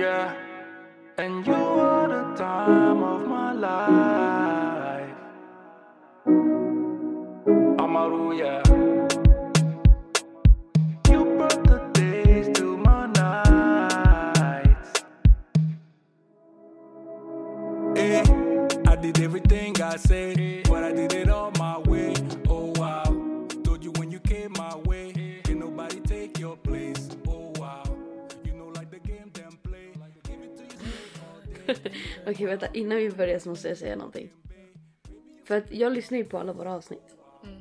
Yeah, and you vänta, innan vi börjar så måste jag säga någonting. För att jag lyssnar ju på alla våra avsnitt.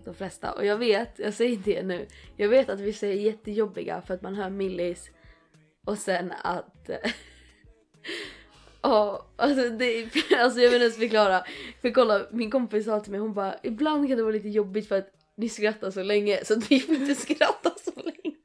De flesta. Och jag vet, jag säger det nu. Jag vet att vissa är jättejobbiga för att man hör Millis. Och sen att... Ja, alltså, det, alltså jag vill ens förklara. För kolla, min kompis sa till mig, hon bara ibland kan det vara lite jobbigt för att ni skrattar så länge så att vi får inte skratta så länge.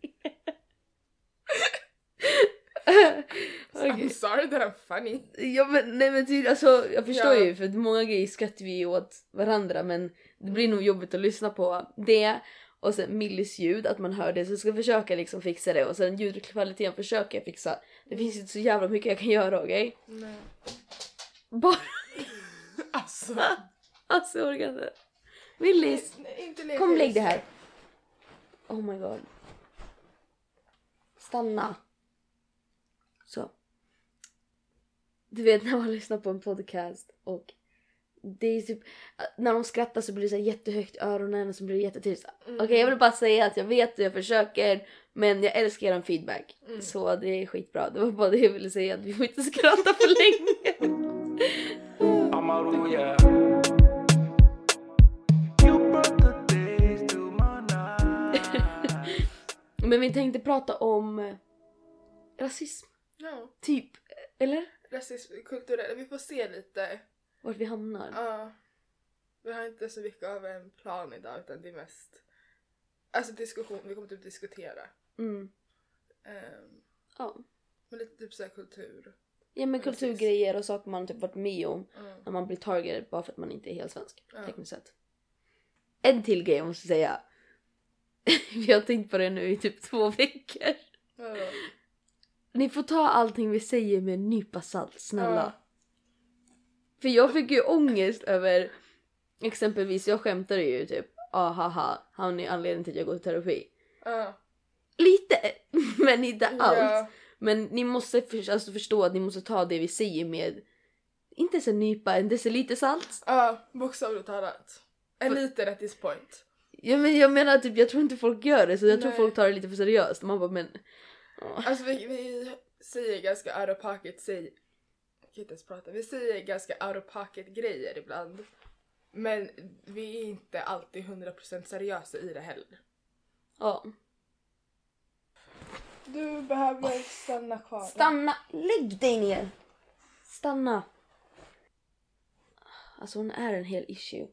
Okej. I'm sorry that I'm funny. Ja men nej men tydligt, alltså jag förstår Ja. ju för att många grejer skrattar vi åt varandra men det blir nog jobbigt att lyssna på det och sen Millis ljud, att man hör det så jag ska försöka liksom fixa det och sen ljudkvaliteten försöker jag fixa. Det finns inte så jävla mycket jag kan göra okej? Nej. Bara, Alltså. alltså jag orkar inte. Millis, Nej, kom lägg det här. Oh my god. Stanna. Så. Du vet när man lyssnar på en podcast och det är typ när de skrattar så blir det så jättehögt i öronen och så blir det jättetyst. Okej jag vill bara säga att jag vet och jag försöker men jag älskar er feedback. Så det är skitbra. Det var bara det jag ville säga att vi får inte skratta för länge. Men vi tänkte prata om eh, rasism. Ja. Typ. Eller? Rasism, kulturell. Vi får se lite. Vart vi hamnar. Ja. Vi har inte så mycket av en plan idag utan det är mest Alltså diskussion, vi kommer typ diskutera. Mm. Um, Ja. men lite typ såhär kultur. Ja men Precis. kulturgrejer och saker man typ varit med om Mm. när man blir targeted bara för att man inte är helt svensk. Ja. Tekniskt sett. En till grej jag måste säga. Vi har tänkt på det nu i typ två veckor. Vadå? Ni får ta allting vi säger med en nypa salt, snälla. Ja. För jag fick ju ångest över exempelvis, jag skämtade ju typ ah haha, har ni anledning till att jag går till terapi? Ja. Lite, men inte allt. Ja. Men ni måste för, alltså förstå att ni måste ta det vi säger med inte så nypa, en deciliter salt. Ja, bokstavligt talat. A liter at this point. Ja, men jag menar typ, jag tror inte folk gör det så jag tror Nej. folk tar det lite för seriöst. Man bara men... Alltså vi, vi säger ganska out of pocket, säg... Jag kan inte ens prata. Vi säger ganska out of pocket grejer ibland. Men vi är inte alltid 100% seriösa i det heller. Ja. Du behöver stanna kvar. Stanna! Lägg dig ner! Stanna! Alltså hon är en hel issue.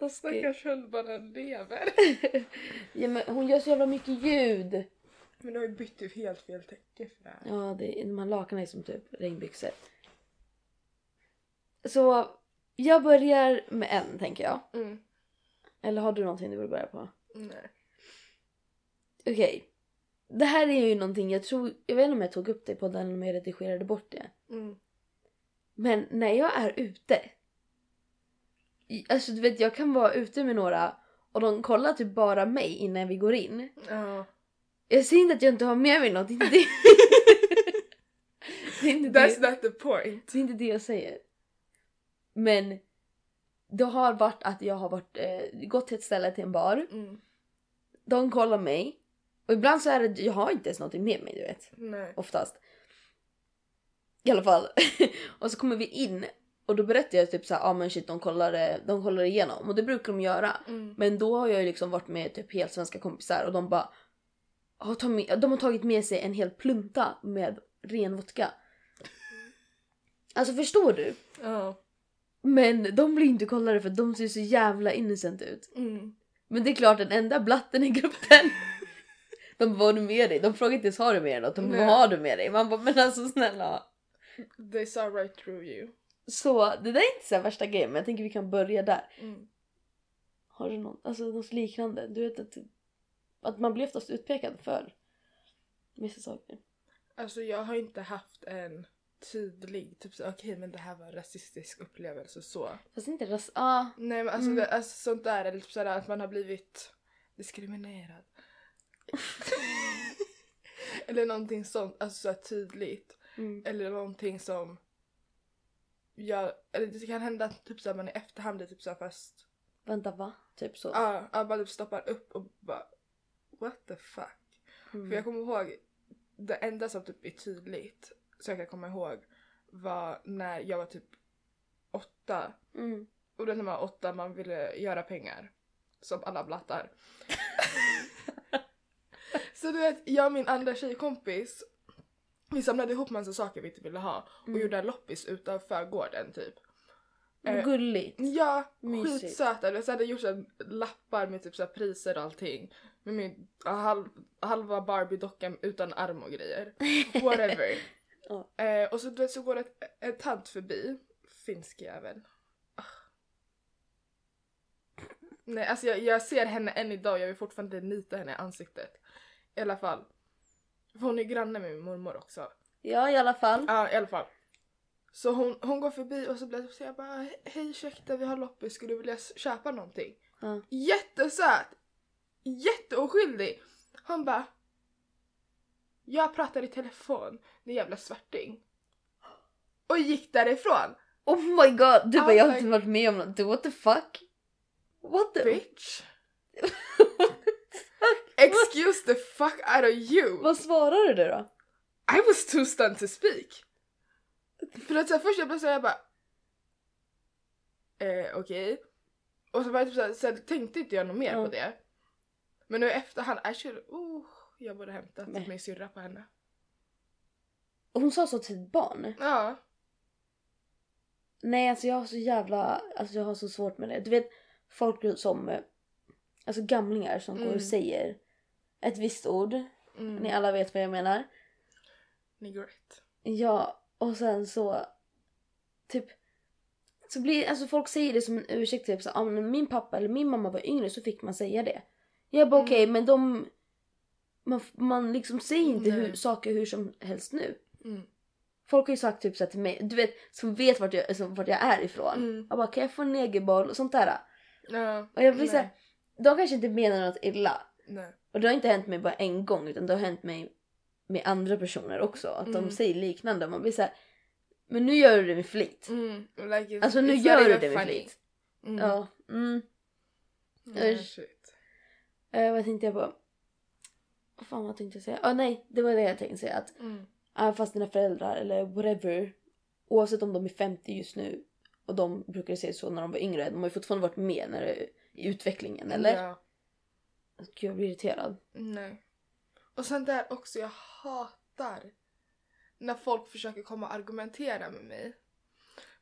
Vad taskigt. Stackars bara lever. Ja, men hon gör så jävla mycket ljud. Men du har ju bytt ut helt fel täcke för det här. Ja, det, de här lakanen är som typ regnbyxor. Så jag börjar med en tänker jag. Mm. Eller har du någonting du vill börja på? Nej. Okej. Det här är ju någonting jag tror, jag vet inte om jag tog upp det på den eller om jag redigerade bort det. Mm. Men när jag är ute. Alltså du vet jag kan vara ute med några och de kollar typ bara mig innan vi går in. Ja. Jag säger inte att jag inte har med mig något, inte det. det, är inte That's det. not the point. det är inte det jag säger. Men det har varit att jag har varit, eh, gått till ett ställe till en bar. Mm. De kollar mig. Och ibland så är det, jag har inte ens någonting med mig du vet. Nej. Oftast. I alla fall. och så kommer vi in och då berättar jag typ såhär, ja ah, men shit de kollar, eh, de kollar igenom och det brukar de göra. Mm. Men då har jag ju liksom varit med typ helt svenska kompisar och de bara har tagit, de har tagit med sig en hel plunta med ren vodka. Alltså förstår du? Ja. Men de blir inte kollade för de ser så jävla innocent ut. Mm. Men det är klart den enda blatten i gruppen. De bara, har du med dig? De frågar inte ens har du med dig något? De bara, vad har du med dig? Man bara, men alltså snälla. They saw right through you. Så det där är inte så värsta grejen men jag tänker vi kan börja där. Mm. Har du något, alltså något liknande? Du vet att, att man blir oftast utpekad för vissa saker. Alltså jag har inte haft en tydlig, typ okej men det här var en rasistisk upplevelse så. Fast inte ras... Ah, Nej men alltså, Mm. det, alltså sånt där, eller typ sådär att man har blivit diskriminerad. eller någonting sånt, alltså så tydligt. mm. Eller någonting som jag, eller det kan hända att typ såhär man i efterhand är typ såhär fast Vänta va? Typ så. ja, ja man typ stoppar upp och bara what the fuck. Mm. För jag kommer ihåg, det enda som typ är tydligt så jag kan komma ihåg var när jag var typ åtta Mm. och då när man var åtta man ville göra pengar. Som alla blattar. så du vet, jag och min andra tjejkompis vi samlade ihop massa saker vi inte ville ha och Mm. gjorde en loppis utanför gården typ. Eh, Gulligt. Ja, Mysigt. skitsöta. Vi hade gjort så lappar med typ så priser och allting. Med min halv, halva Barbie-docka utan arm och grejer. Whatever. Eh, och så, du vet, så går det ett, en tant förbi. Finsk jävel. Nej alltså jag, jag ser henne än idag jag vill fortfarande nita henne i ansiktet. I alla fall. För hon är granne med min mormor också. Ja i alla fall. Ja i alla fall. Så hon, hon går förbi och så blir jag så jag bara hej ursäkta vi har loppis skulle du vilja köpa någonting? Ja. Jättesöt! Jätteoskyldig! Han bara jag pratar i telefon, din jävla svarting. Och gick därifrån. Oh my god! Du bara jag har inte varit med om något. What the fuck? What the... Bitch. Excuse the fuck out of you! Vad svarar du då? I was too stunned to speak. För att så här, först jag blev såhär jag bara... Eh, okej. Och så var jag typ såhär, så här, tänkte inte jag något mer Ja. på det. Men nu i efterhand, I should, oh, jag borde hämtat Nej. min syrra på henne. Och hon sa så till ett barn? Ja. Nej alltså jag har så jävla, alltså jag har så svårt med det. Du vet folk som, alltså gamlingar som går Mm. och säger ett visst ord. Mm. Ni alla vet vad jag menar. Negrette. Ja, och sen så typ så blir, alltså folk säger det som en ursäkt typ så ah, men min pappa eller min mamma var yngre så fick man säga det. Jag bara Mm. okej men de man, man liksom säger inte Nej. hur, saker hur som helst nu. Mm. Folk har ju sagt typ så till mig, du vet som vet vart jag, alltså, vart jag är ifrån. Mm. Jag bara kan jag få en negerboll och sånt där. Ja. Och jag blir såhär, de kanske inte menar något illa. Nej. Och det har inte hänt mig bara en gång utan det har hänt mig med andra personer också. Att Mm. de säger liknande. Man blir såhär, men nu gör du det med flit. Mm. Like Alltså nu gör du det med funny. flit. Mm. Ja. Mm. Usch. shit. Eh, vad tänkte jag på? Vad fan vad tänkte jag säga? Ah, nej, det var det jag tänkte säga. Att Mm. även fast dina föräldrar eller whatever. Oavsett om de är 50 just nu. Och de brukade säga så när de var yngre. De har ju fortfarande varit med när det, i utvecklingen. Eller? Ja. Gud jag blir irriterad. Nej. Och sen där också, jag hatar när folk försöker komma och argumentera med mig.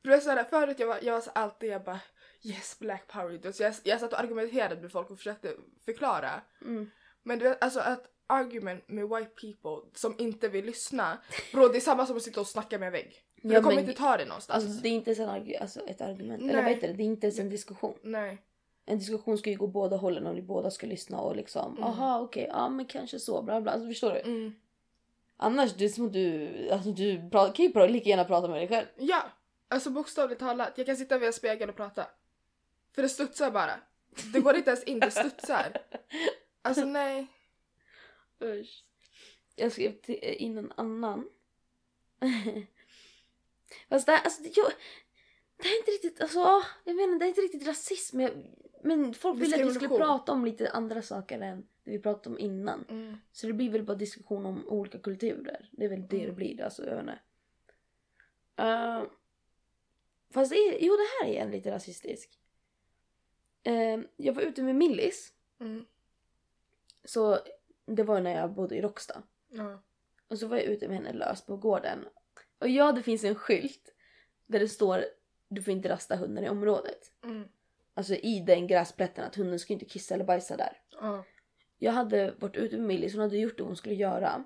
För det är såhär, förut jag var, jag var så alltid jag bara yes black power. Så jag, jag satt och argumenterade med folk och försökte förklara. Mm. Men du vet alltså att argument med white people som inte vill lyssna, bro det är samma som att sitta och snacka med en vägg. Ja, du kommer men- inte ta det någonstans. Alltså det är inte ens en, alltså, ett argument. Eller Nej. vad heter det? Det är inte ens en diskussion. Nej. En diskussion ska ju gå båda hållen och ni båda ska lyssna och liksom Mm. aha okej, ja men kanske så bla bla. Alltså, förstår du? Mm. Annars det är som att du, alltså du pra- kan ju lika gärna prata med dig själv. Ja, alltså bokstavligt talat. Jag kan sitta vid en spegel och prata. För det studsar bara. Det går inte ens in, det studsar. Alltså nej. Usch. Jag skrev till, in en annan. Fast det här, alltså jag, det här är inte riktigt, alltså jag menar det är inte riktigt rasism. Jag, men folk ville att vi skulle prata om lite andra saker än det vi pratade om innan. Mm. Så det blir väl bara diskussion om olika kulturer. Det är väl det det Mm. blir. Alltså, jag vet inte. Uh, fast det är, jo, det här är en lite rasistisk. Eh, jag var ute med Millis. Mm. Så det var när jag bodde i Råcksta. Ja. Och så var jag ute med henne lös på gården. Och ja, det finns en skylt där det står du får inte rasta hunden i området. Mm. Alltså i den gräsplätten att hunden ska inte kissa eller bajsa där. Ja. Jag hade varit ute med Millis, hon hade gjort det hon skulle göra.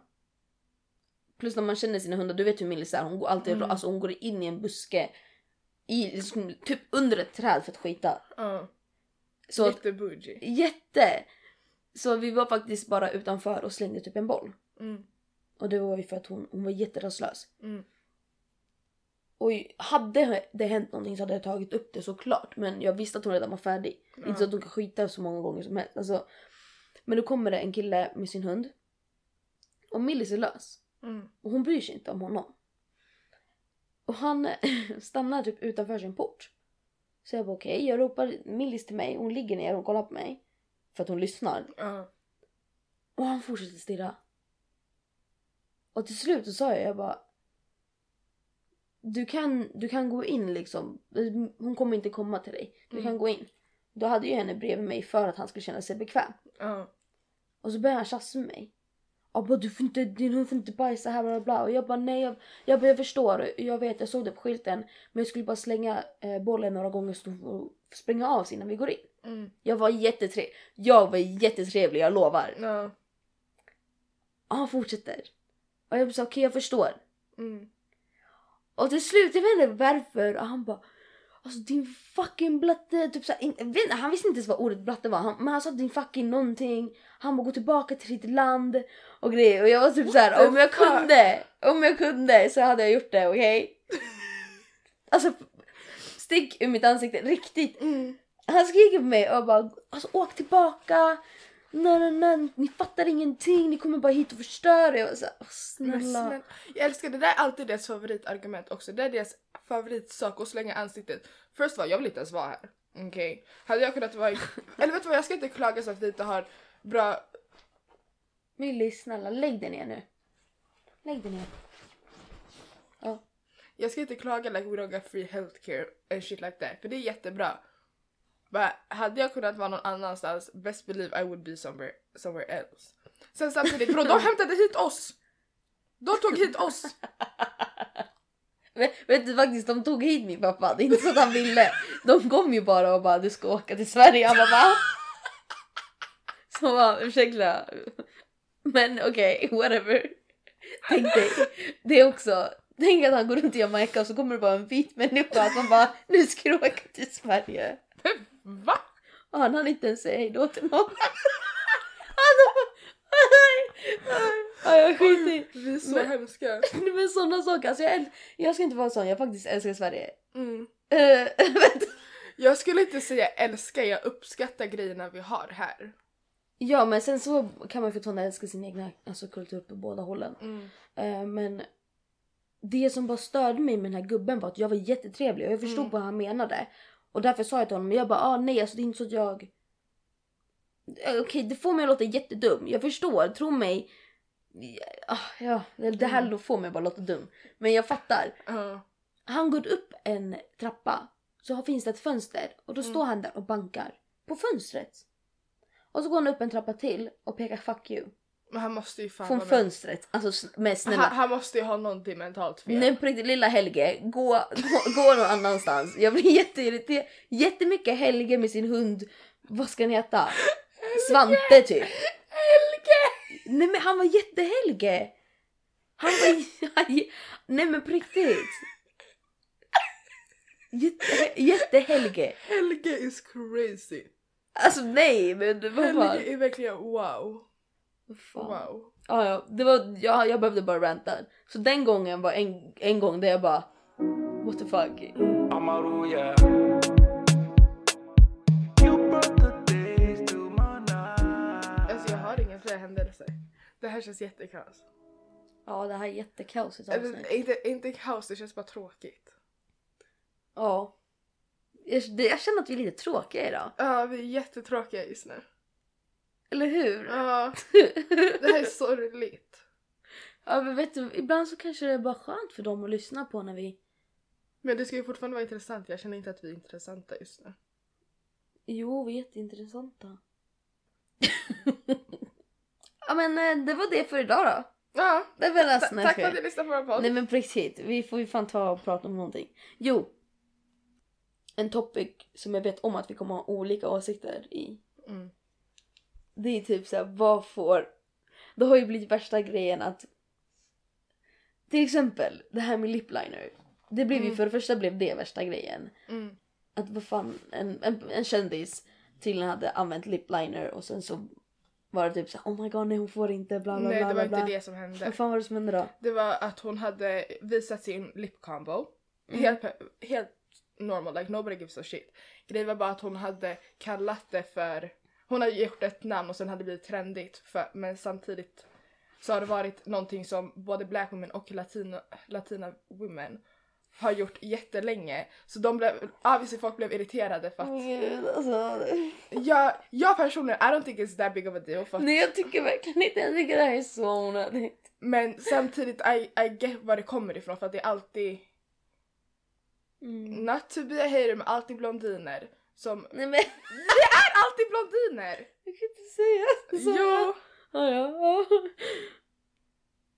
Plus när man känner sina hundar, du vet hur Millis är, hon går alltid Mm. alltså hon går in i en buske. I, liksom, typ under ett träd för att skita. Ja. Så Jättebougie. jätte! Så vi var faktiskt bara utanför och slängde typ en boll. Mm. Och det var ju för att hon, hon var jätterastlös. Mm. Och hade det hänt någonting så hade jag tagit upp det såklart. Men jag visste att hon redan var färdig. Inte så att hon kan skita så många gånger som helst. Alltså, men då kommer det en kille med sin hund. Och Millis är lös. Mm. Och hon bryr sig inte om honom. Och han stannar typ utanför sin port. Så jag bara okej, jag ropar Millis till mig. Hon ligger ner och kollar på mig. För att hon lyssnar. Ja. Och han fortsätter stirra. Och till slut så sa jag, jag bara. Du kan, du kan gå in liksom. Hon kommer inte komma till dig. Du kan gå in. Då hade jag henne bredvid mig för att han skulle känna sig bekväm. Ja. Och så började han tjafsa med mig. Jag bara, du får inte, din hund får inte bajsa här bla bla. Och jag bara nej, jag, jag, bara, jag förstår. Jag vet, jag såg det på skylten. Men jag skulle bara slänga eh, bollen några gånger så får springa av sig innan vi går in. Mm. Jag var jättetrevlig. Jag var jättetrevlig, jag lovar. Ja. Och han fortsätter. Och jag sa okej jag förstår. Mm. Och till slut, jag vet inte varför, och han bara Alltså din fucking blatte, typ såhär, in, vet, han visste inte ens vad ordet blatte var, han, men han sa din fucking någonting. Han bara gå tillbaka till ditt land och grejer. Och jag var typ såhär, om jag fuck? kunde, om jag kunde så hade jag gjort det, okej? alltså stick ur mitt ansikte, riktigt. Mm. Han skriker på mig och bara alltså åk tillbaka. Nej, nej, nej, ni fattar ingenting, ni kommer bara hit och förstör. Jag var såhär, snälla. snälla. Jag älskar det där är alltid deras favoritargument också. Det är deras favoritsak att slänga ansiktet. Först var jag vill inte ens vara här. Okej. Hade jag kunnat vara i... Eller vet du vad jag ska inte klaga så att vi inte har bra... Millie, snälla lägg dig ner nu. Lägg dig ner. Ja. Jag ska inte klaga like we don't got free healthcare and shit like that. För det är jättebra. But hade jag kunnat vara någon annanstans, best believe I would be somewhere, somewhere else. Sen samtidigt, bro de hämtade hit oss! De tog hit oss! Vet, vet du faktiskt, de tog hit min pappa. Det är inte så att han ville. De kom ju bara och bara du ska åka till Sverige. Han bara va? Så bara ursäkta. Men okej, whatever. Tänk dig, det är också. Tänk att han går runt i Jamaica och så kommer det bara en vit människa som bara nu ska du åka till Sverige. Va? Och han hann inte ens säga hejdå till någon. Han bara, Ja, jag skiter i. Vi är så Men- hemska. Men sådana saker, alltså jag, äl- jag ska inte vara sån, jag faktiskt älskar Sverige. Mm. Vänta. Jag skulle inte säga älskar, jag uppskattar grejerna vi har här. ja men sen så kan man fortfarande älska sin egna alltså, kultur på båda hållen. Mm. Eh, men det som bara störde mig med den här gubben var att jag var jättetrevlig och jag förstod Mm. vad han menade. Och därför sa jag till honom, jag bara ah, nej alltså det är inte så att jag... Eh, Okej det får mig att låta jättedum, jag förstår, tro mig. Ja, ja det, här Mm. får mig bara låta dum. Men jag fattar. Ja. Han går upp en trappa så finns det ett fönster och då Mm. står han där och bankar på fönstret. Och så går han upp en trappa till och pekar fuck you. Men han måste ju fan Från vara med. fönstret. Alltså men snälla. Han, han måste ju ha någonting mentalt fel. Nej på riktigt lilla Helge, gå, gå, gå någon annanstans. Jag blir jätteirriterad. Jättemycket Helge med sin hund. Vad ska han heta? Svante typ. Helge! Nej men han var jättehelge. Han var... Nej men på riktigt. Jätte, jättehelge. Helge is crazy. Alltså nej men vad. Helge är verkligen wow. Wow. Ja, ja, det var, ja, jag behövde bara ranta. Så den gången var en, en gång där jag bara what the fuck. Amaru, yeah. Alltså jag har inga fler händelser. Det här känns jättekaos. Ja det här är jättekaosigt Eller, inte, inte kaos, det känns bara tråkigt. Ja. Jag, det, jag känner att vi är lite tråkiga idag. Ja, vi är jättetråkiga just nu. Eller hur? Ja, det här är sorgligt. ja men vet du, ibland så kanske det är bara skönt för dem att lyssna på när vi... Men det ska ju fortfarande vara intressant. Jag känner inte att vi är intressanta just nu. Jo, vi är jätteintressanta. ja men eh, det var det för idag då. Ja, Det var ta- nästan tack för att ni lyssnade på vår podd. Nej men på riktigt, vi får ju fan ta och prata om någonting. Jo. En topic som jag vet om att vi kommer ha olika åsikter i. Mm. Det är typ såhär, vad får... Det har ju blivit värsta grejen att... Till exempel det här med lipliner. Det blev ju Mm. för det första blev det värsta grejen. Mm. Att vad fan, en, en, en kändis tydligen hade använt lip liner och sen så var det typ så här, oh my god nej hon får inte bla bla Nej bla det var bla. inte bla. det som hände. Vad fan var det som hände då? Det var att hon hade visat sin lip combo. Mm. Helt, helt normal, like nobody gives a shit. Grejen var bara att hon hade kallat det för, hon hade gjort ett namn och sen hade det blivit trendigt för, men samtidigt så har det varit någonting som både black women och latina, latina women har gjort jättelänge. Så de blev, obviously folk blev irriterade för att gud alltså. jag, jag personligen, I don't think it's that big of a deal för att, Nej jag tycker verkligen inte, jag tycker det här är så onödigt. men samtidigt I, I get var det kommer ifrån för att det är alltid Mm. Not to be a hater men alltid blondiner som... Nej men Det är alltid blondiner! jag kan inte säga så. Jo! Ja, ja.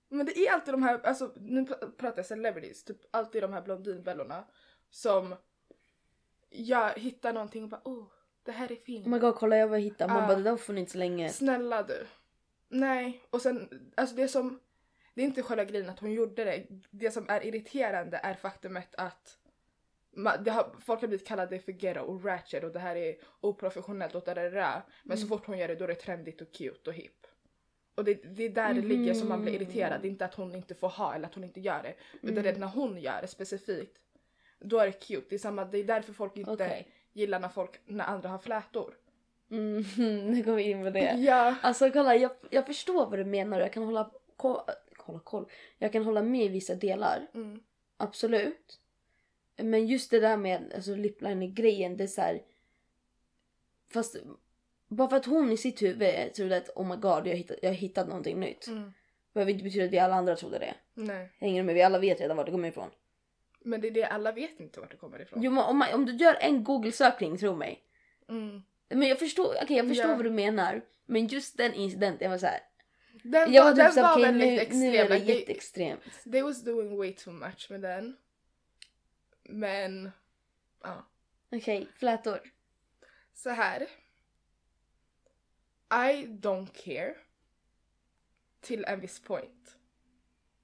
Men det är alltid de här, alltså nu pr- pratar jag celebrities, typ alltid de här blondinbellorna som jag hittar någonting och bara oh, det här är fint. Oh my god kolla jag vad jag hittade. Man Ah. bara det där har funnits länge. Snälla du. Nej, och sen alltså det som, det är inte själva grejen att hon gjorde det. Det som är irriterande är faktumet att har, folk har blivit kallade för ghetto och ratchet och det här är oprofessionellt och där Men så fort hon gör det då är det trendigt och cute och hip. Och det, det är där det ligger som man blir irriterad. Det är inte att hon inte får ha eller att hon inte gör det. Utan det är när hon gör det specifikt. Då är det cute. Det är, samma, det är därför folk inte Okej. gillar när, folk, när andra har flätor. Mm, nu går vi in på det. Ja. Alltså kolla jag, jag förstår vad du menar jag kan hålla koll, kolla koll. Jag kan hålla med i vissa delar. Mm. Absolut. Men just det där med alltså, lipliner-grejen, det är så här. Fast bara för att hon i sitt huvud trodde att oh my god jag har hittat, jag har hittat någonting nytt. Mm. Behöver inte betyda att vi alla andra trodde det. Nej. Hänger med? Vi alla vet redan vart det kommer ifrån. Men det är det alla vet inte vart det kommer ifrån. Jo men om, man, om du gör en google-sökning, tro mig. Mm. Men jag förstår, okej jag förstår Ja. vad du menar. Men just den incidenten, jag var såhär. Den, Jag var, var typ den såhär, var okej nu, väldigt nu extrem. är det they, jätteextremt. they was doing way too much med den. Men, ja. Okej, flätor. Så här. I don't care. Till en viss point.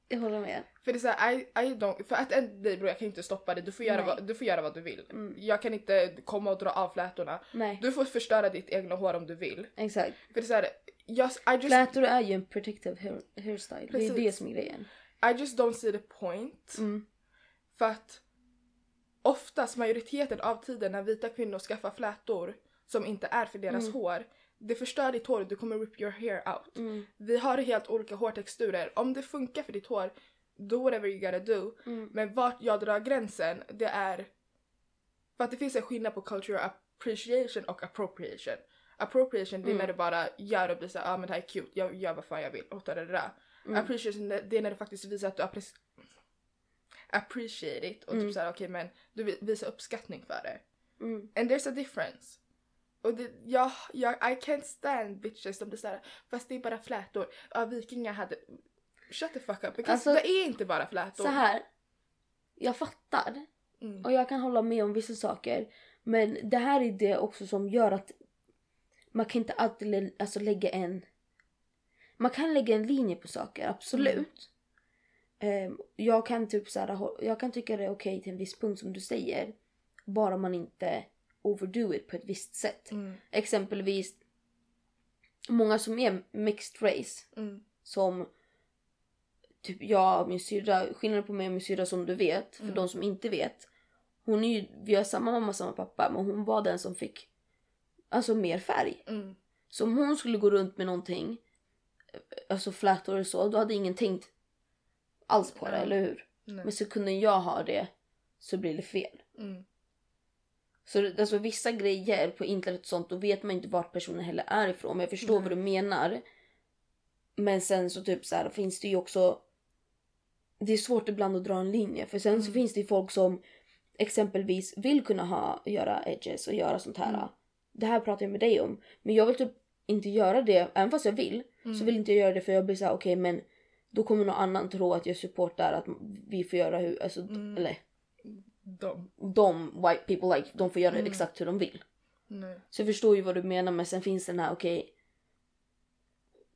Jag håller med. För det är såhär, I, I don't, för att en dig bror jag kan inte stoppa dig, du får göra, Nej. vad, du får göra vad du vill. Mm. Jag kan inte komma och dra av flätorna. Nej, Du får förstöra ditt egna hår om du vill. exakt. För det är såhär, I just Flätor är ju en protective hair, hairstyle. Det är Precis. det som är grejen. I just don't see the point. Mm. För att oftast majoriteten av tiden när vita kvinnor skaffar flätor som inte är för deras Mm. hår, det förstör ditt hår du kommer rip your hair out. Mm. Vi har helt olika hårtexturer. Om det funkar för ditt hår, do whatever you gotta do. Mm. Men vart jag drar gränsen, det är... För att det finns en skillnad på cultural appreciation och appropriation. Appropriation det är Mm. när du bara gör och blir såhär, ah men det här är cute, jag gör vad fan jag vill. Och där, där, där. Mm. Appreciation det är när du faktiskt visar att du appreciate it och Mm. typ såhär okej men du vi- visar uppskattning för det. Mm. And there's a difference. Och det, jag, jag, I can't stand bitches som blir såhär, fast det är bara flätor. Ja vikingar hade... Shut the fuck up, because Alltså, det är inte bara flätor. Så här. Jag fattar. Mm. Och jag kan hålla med om vissa saker. Men det här är det också som gör att man kan inte alltid lä- alltså, lägga en... Man kan lägga en linje på saker, absolut. Ehm, jag kan typ så här, jag kan tycka det är okej till en viss punkt som du säger. Bara man inte overdo it på ett visst sätt. Mm. Exempelvis många som är mixed race. Mm. Som typ jag och min syrra, skillnaden på mig och min syrra som du vet, för Mm. de som inte vet. Hon är ju, vi har samma mamma samma pappa men hon var den som fick alltså mer färg. Mm. Så om hon skulle gå runt med någonting, alltså flätor och så, då hade ingen tänkt alls på det, eller hur? Nej. Men sekunden jag har det så blir det fel. Mm. Så alltså vissa grejer på internet och sånt, då vet man inte vart personen heller är ifrån. Men jag förstår Nej. vad du menar. Men sen så typ så här finns det ju också... Det är svårt ibland att dra en linje. För sen så Mm. finns det ju folk som exempelvis vill kunna ha, göra edges och göra sånt här. Mm. Det här pratar jag med dig om. Men jag vill typ inte göra det, även fast jag vill. Mm. Så vill inte jag göra det för jag blir såhär, okej men då kommer någon annan tro att jag supportar att vi får göra hur, alltså, Mm. eller De. de white people like, de får göra Mm. exakt hur de vill. Nej. Så jag förstår ju vad du menar men sen finns den här okej.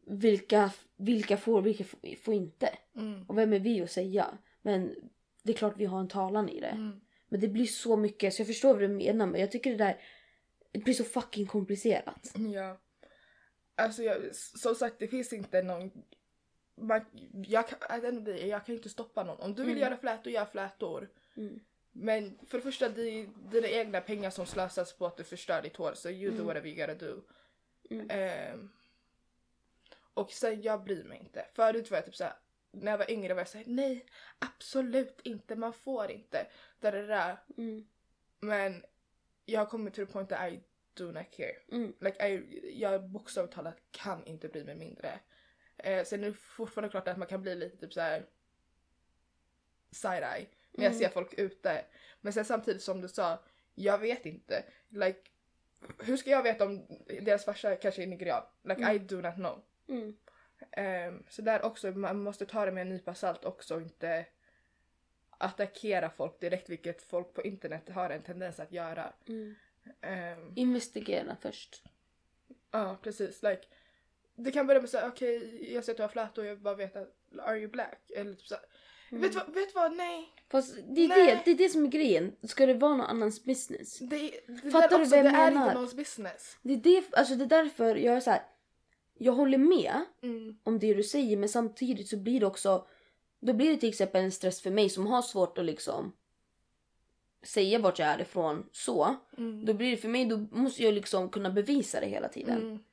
vilka, vilka får, vilka får, får inte? Mm. Och vem är vi att säga? Men det är klart vi har en talan i det. Mm. Men det blir så mycket så jag förstår vad du menar men jag tycker det där. det blir så fucking komplicerat. Ja. Alltså jag, som sagt det finns inte någon... Man, jag, kan, jag kan inte stoppa någon. Om du vill Mm. göra flätor, gör flätor. Mm. Men för det första, det är dina egna pengar som slösas på att du förstör ditt hår. Så you do Mm. whatever you gotta do. Mm. Ehm, och sen, jag bryr mig inte. Förut var jag typ såhär, när jag var yngre var jag såhär, nej absolut inte, man får inte. Där, där, där. Mm. Men jag har kommit till the point that I do not care. Mm. Like, I, jag bokstavligt talat kan inte bry mig mindre. Eh, sen är det fortfarande klart att man kan bli lite typ såhär side-eye när jag Mm. ser folk ute. Men sen samtidigt som du sa, jag vet inte. Like, hur ska jag veta om deras farsa kanske är nigerian? Like Mm. I do not know. Mm. Ehm, så där också, man måste ta det med en nypa salt också och inte attackera folk direkt vilket folk på internet har en tendens att göra. Mm. Ehm, Investigera först. Ja, precis. Like, det kan börja med såhär, okej jag ser att du har flätor och jag bara vet att, are you black? Eller typ såhär, Mm. vet du vad, vet vad, nej. Fast det är Nej. det, det är det som är grejen. Ska det vara någon annans business? Det, det Fattar du också, vad det jag är menar? inte någons business. Det är, det, alltså det är därför jag är så här. Jag håller med Mm. om det du säger men samtidigt så blir det också då blir det till exempel en stress för mig som har svårt att liksom säga vart jag är ifrån så. Mm. Då blir det för mig, då måste jag liksom kunna bevisa det hela tiden.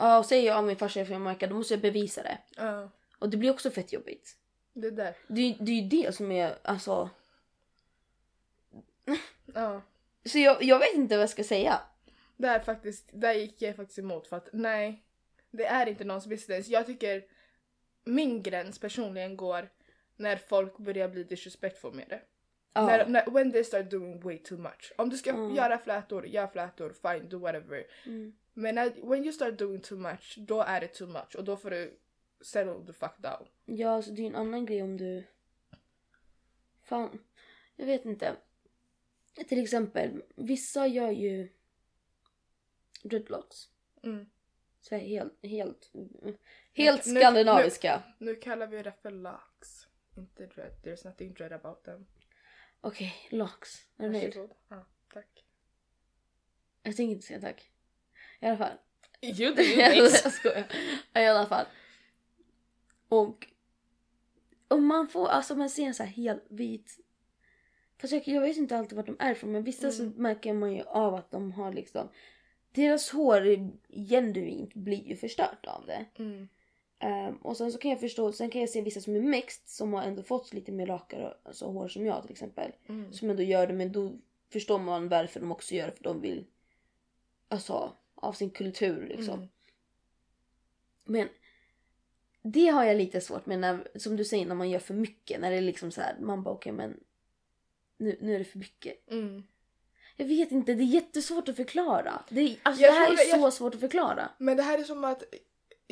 Ja, och säger jag att min farsa är från Jamaica då måste jag bevisa det. Ja, Och det blir också fett jobbigt. det är där. Det, det är ju det som är, alltså. Ja. Så jag, jag vet inte vad jag ska säga. Där faktiskt, där gick jag faktiskt emot för att nej, det är inte någons business. Jag tycker min gräns personligen går när folk börjar bli disrespectful med det. Ja. När, när, when they start doing way too much. Om du ska Mm. göra flätor, gör flätor, fine, do whatever. Mm. Men när, when you start doing too much, då är det too much och då får du settle the fuck down. Ja, alltså det är en annan grej om du... Fan, jag vet inte. Till exempel, vissa gör ju dreadlocks. Mm. Så här helt, helt, helt Nu- nu- skandinaviska. Nu kallar vi det för locks, inte dread. There's nothing dread about them. Okej, locks. Är du nöjd? Varsågod. Ja, tack. Jag tänker inte säga tack. I alla fall. You jag skojar. I alla fall. Och, och man får, alltså man ser en så här helt vit. Fast jag, jag vet inte alltid vart de är ifrån men vissa så Mm. märker man ju av att de har liksom deras hår är genuint blir ju förstört av det. Mm. Ehm, och sen så kan jag förstå, sen kan jag se vissa som är mixed som har ändå fått lite mer rakare alltså, hår som jag till exempel. Mm. Som ändå gör det men då förstår man varför de också gör det för de vill alltså av sin kultur liksom. Mm. Men det har jag lite svårt med när, som du säger när man gör för mycket. När det är liksom så här, man bara okej men nu, nu är det för mycket. Mm. Jag vet inte, det är jättesvårt att förklara. Det, är, alltså, det här är det- jag- så svårt att förklara. Men det här är som att,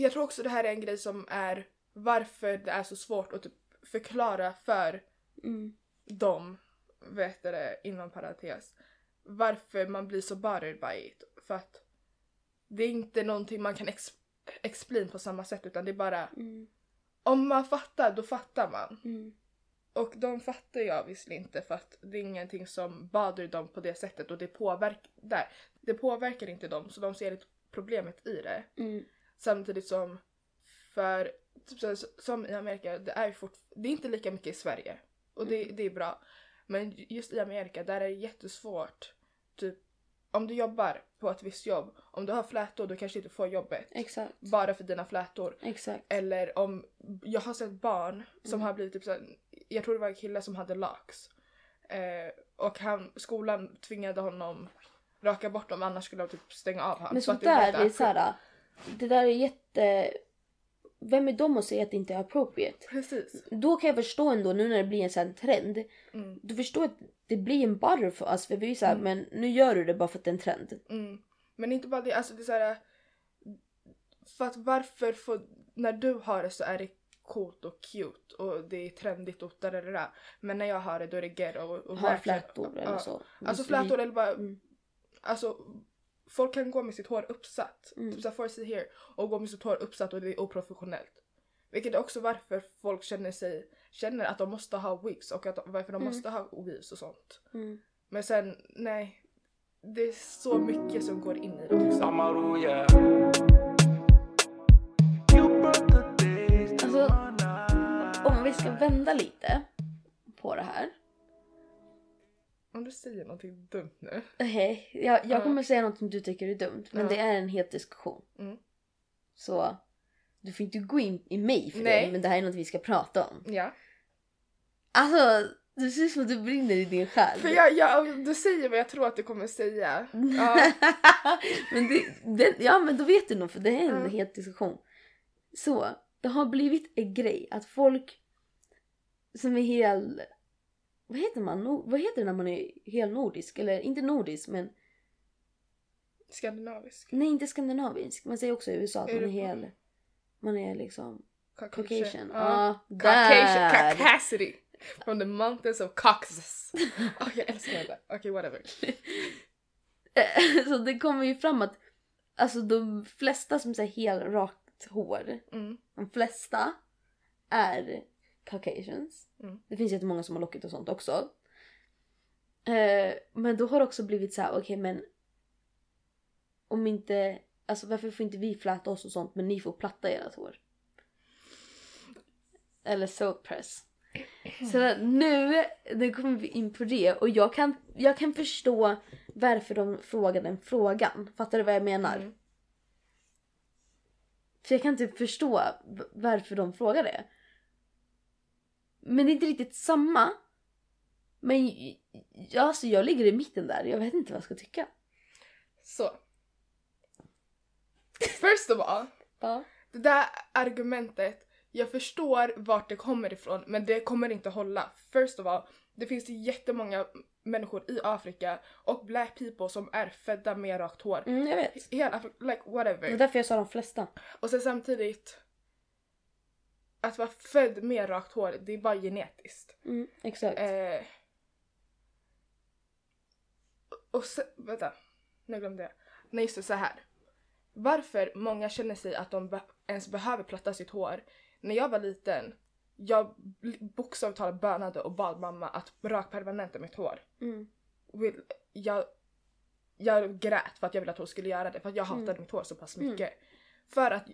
jag tror också det här är en grej som är varför det är så svårt att typ förklara för Mm. dem, vet det, inom parentes, varför man blir så bothered by it. För att det är inte någonting man kan ex- explain på samma sätt utan det är bara, Mm. om man fattar då fattar man. Mm. Och de fattar jag visserligen inte för att det är ingenting som bother dem på det sättet och det påverkar, där, det påverkar inte dem så de ser inte problemet i det. Mm. Samtidigt som för, typ så, som i Amerika, det är fort, det är inte lika mycket i Sverige. Och det, det är bra. Men just i Amerika, där är det jättesvårt. Typ, om du jobbar på ett visst jobb, om du har flätor då kanske du inte får jobbet. Exakt. Bara för dina flätor. Exakt. Eller om, jag har sett barn som Mm. har blivit typ såhär, jag tror det var en kille som hade locks. Eh, och han, skolan tvingade honom raka bort dem annars skulle de typ stänga av honom. Men Så att det är där, det är lite- såhär. Det där är jätte... Vem är de att säga att det inte är appropriate? Precis. Då kan jag förstå ändå nu när det blir en sån trend. Mm. Du förstår att det blir en butter för oss. För vi är såhär, Mm. men nu gör du det bara för att det är en trend. Mm. Men inte bara det, alltså det är såhär... För att varför får, när du har det så är det coolt och cute och det är trendigt och där, där, där. Men när jag har det då är det ghetto och, och Har flätor eller så. Alltså flätor eller bara, Mm. alltså folk kan gå med sitt hår uppsatt, Mm. typ såhär for sig here och gå med sitt hår uppsatt och det är oprofessionellt. Vilket är också varför folk känner sig, känner att de måste ha wigs och att, varför de Mm. måste ha weaves och sånt. Mm. Men sen, nej. det är så mycket som går in i det också. Alltså, om vi ska vända lite på det här. Om du säger någonting dumt nu. Okej, jag, jag Ja. kommer säga något som du tycker är dumt. Men det är en het diskussion. Mm. Så du får inte gå in i mig för Nej. det. Men det här är något vi ska prata om. Ja. Alltså, det ser ut som att du brinner i din själ. För jag, jag, du säger vad jag tror att du kommer säga. Ja. men det, det, ja men då vet du nog för det är en Ja. het diskussion. Så, det har blivit en grej att folk som är hel... Vad heter man? No, vad heter det när man är hel nordisk? Eller inte nordisk men... Skandinavisk. Nej inte skandinavisk. Man säger också i USA att man är hel... Man är liksom Caucasian. Caucasian. där! Caucasity. From the mountains of Caucasus. Okej, jag älskar det. Okej, whatever. Så det kommer ju fram att alltså de flesta som säger hel rakt hår, Mm. de flesta är caucasians. Mm. Det finns jättemånga som har lockigt och sånt också. Eh, men då har det också blivit så här, okej men om inte, alltså varför får inte vi fläta oss och sånt men ni får platta ert hår? Eller soap press. Så nu, nu kommer vi in på det och jag kan, jag kan förstå varför de frågar den frågan. Fattar du vad jag menar? Mm. För jag kan typ förstå varför de frågar det. Men det är inte riktigt samma. Men alltså jag ligger i mitten där. Jag vet inte vad jag ska tycka. Så. First of all. Ja. Det där argumentet, jag förstår vart det kommer ifrån men det kommer inte hålla. First of all, det finns jättemånga människor i Afrika och black people som är födda med rakt hår. Mm, jag vet. Hela Afrika, like Det var whatever. därför jag sa de flesta. Och sen samtidigt, att vara född med rakt hår, det är bara genetiskt. Mm, exakt. Eh, och sen, vänta, nu glömde jag. Nej just det, så här. Varför många känner sig att de be- ens behöver platta sitt hår. När jag var liten, jag bokstavligt talat bönade och bad mamma att rakpermanenta mitt hår. Mm. Jag, jag grät för att jag ville att hon skulle göra det för att jag hatade Mm. mitt hår så pass Mm. mycket. För att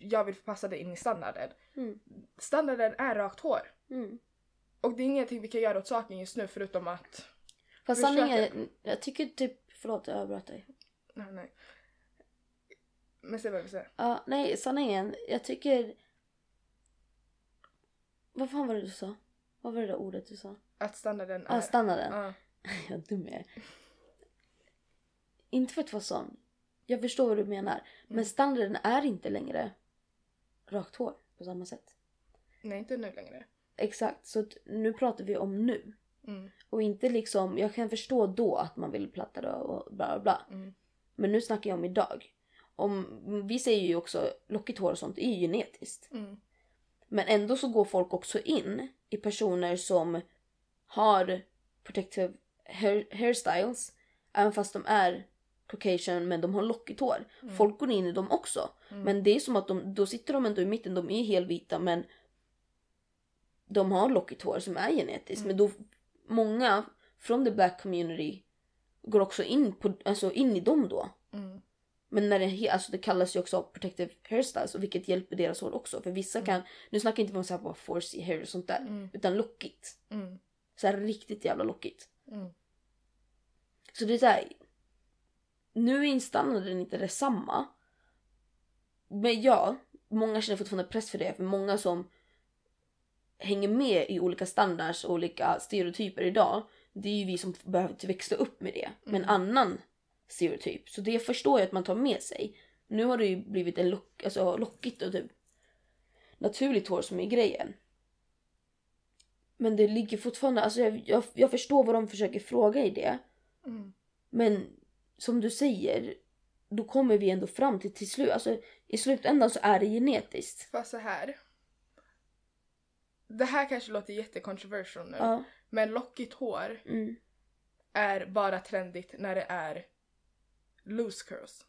jag vill passa det in i standarden. Mm. Standarden är rakt hår. Mm. Och det är ingenting vi kan göra åt saken just nu förutom att Fast sanningen är, jag tycker typ, förlåt jag avbröt dig. Nej, nej. Men säg vad jag vill säga. Ja, nej sanningen, jag tycker... Vad fan var det du sa? Vad var det där ordet du sa? Att standarden Ja, är... standarden. Ja. Vad dum jag är. Inte för att vara sån. Jag förstår vad du menar. Men Mm. standarden är inte längre rakt hår på samma sätt. Nej, inte nu längre. Exakt, så nu pratar vi om nu. Mm. Och inte liksom, jag kan förstå då att man vill platta det och bla bla bla. Mm. Men nu snackar jag om idag. Om, vi säger ju också lockigt hår och sånt är ju genetiskt. Mm. Men ändå så går folk också in i personer som har protective hair, hairstyles. Även fast de är caucasian men de har lockigt hår. Mm. Folk går in i dem också. Mm. Men det är som att de, då sitter de ändå i mitten, de är helvita men de har lockigt hår som är genetiskt. Mm. Men då, många från the black community går också in, på, alltså in i dem då. Mm. Men när det, alltså det kallas ju också protective hairstyles och vilket hjälper deras hår också. För vissa kan, nu snackar jag inte om så här bara forcey hair och sånt där. Mm. Utan lockigt. Mm. Så här riktigt jävla lockigt. Mm. Så det är så här. Nu är instandarden inte detsamma. Men ja, många känner fortfarande press för det. För många som hänger med i olika standards och olika stereotyper idag. Det är ju vi som behöver växa upp med det. Med en Mm. annan stereotyp. Så det förstår jag att man tar med sig. Nu har det ju blivit en lock, alltså lockigt och typ naturligt hår som är grejen. Men det ligger fortfarande, alltså jag, jag, jag förstår vad de försöker fråga i det. Mm. Men som du säger, då kommer vi ändå fram till till slut, alltså i slutändan så är det genetiskt. Fast så här. Det här kanske låter jättekontroversial nu. Ja. Men lockigt hår Mm. är bara trendigt när det är loose curls.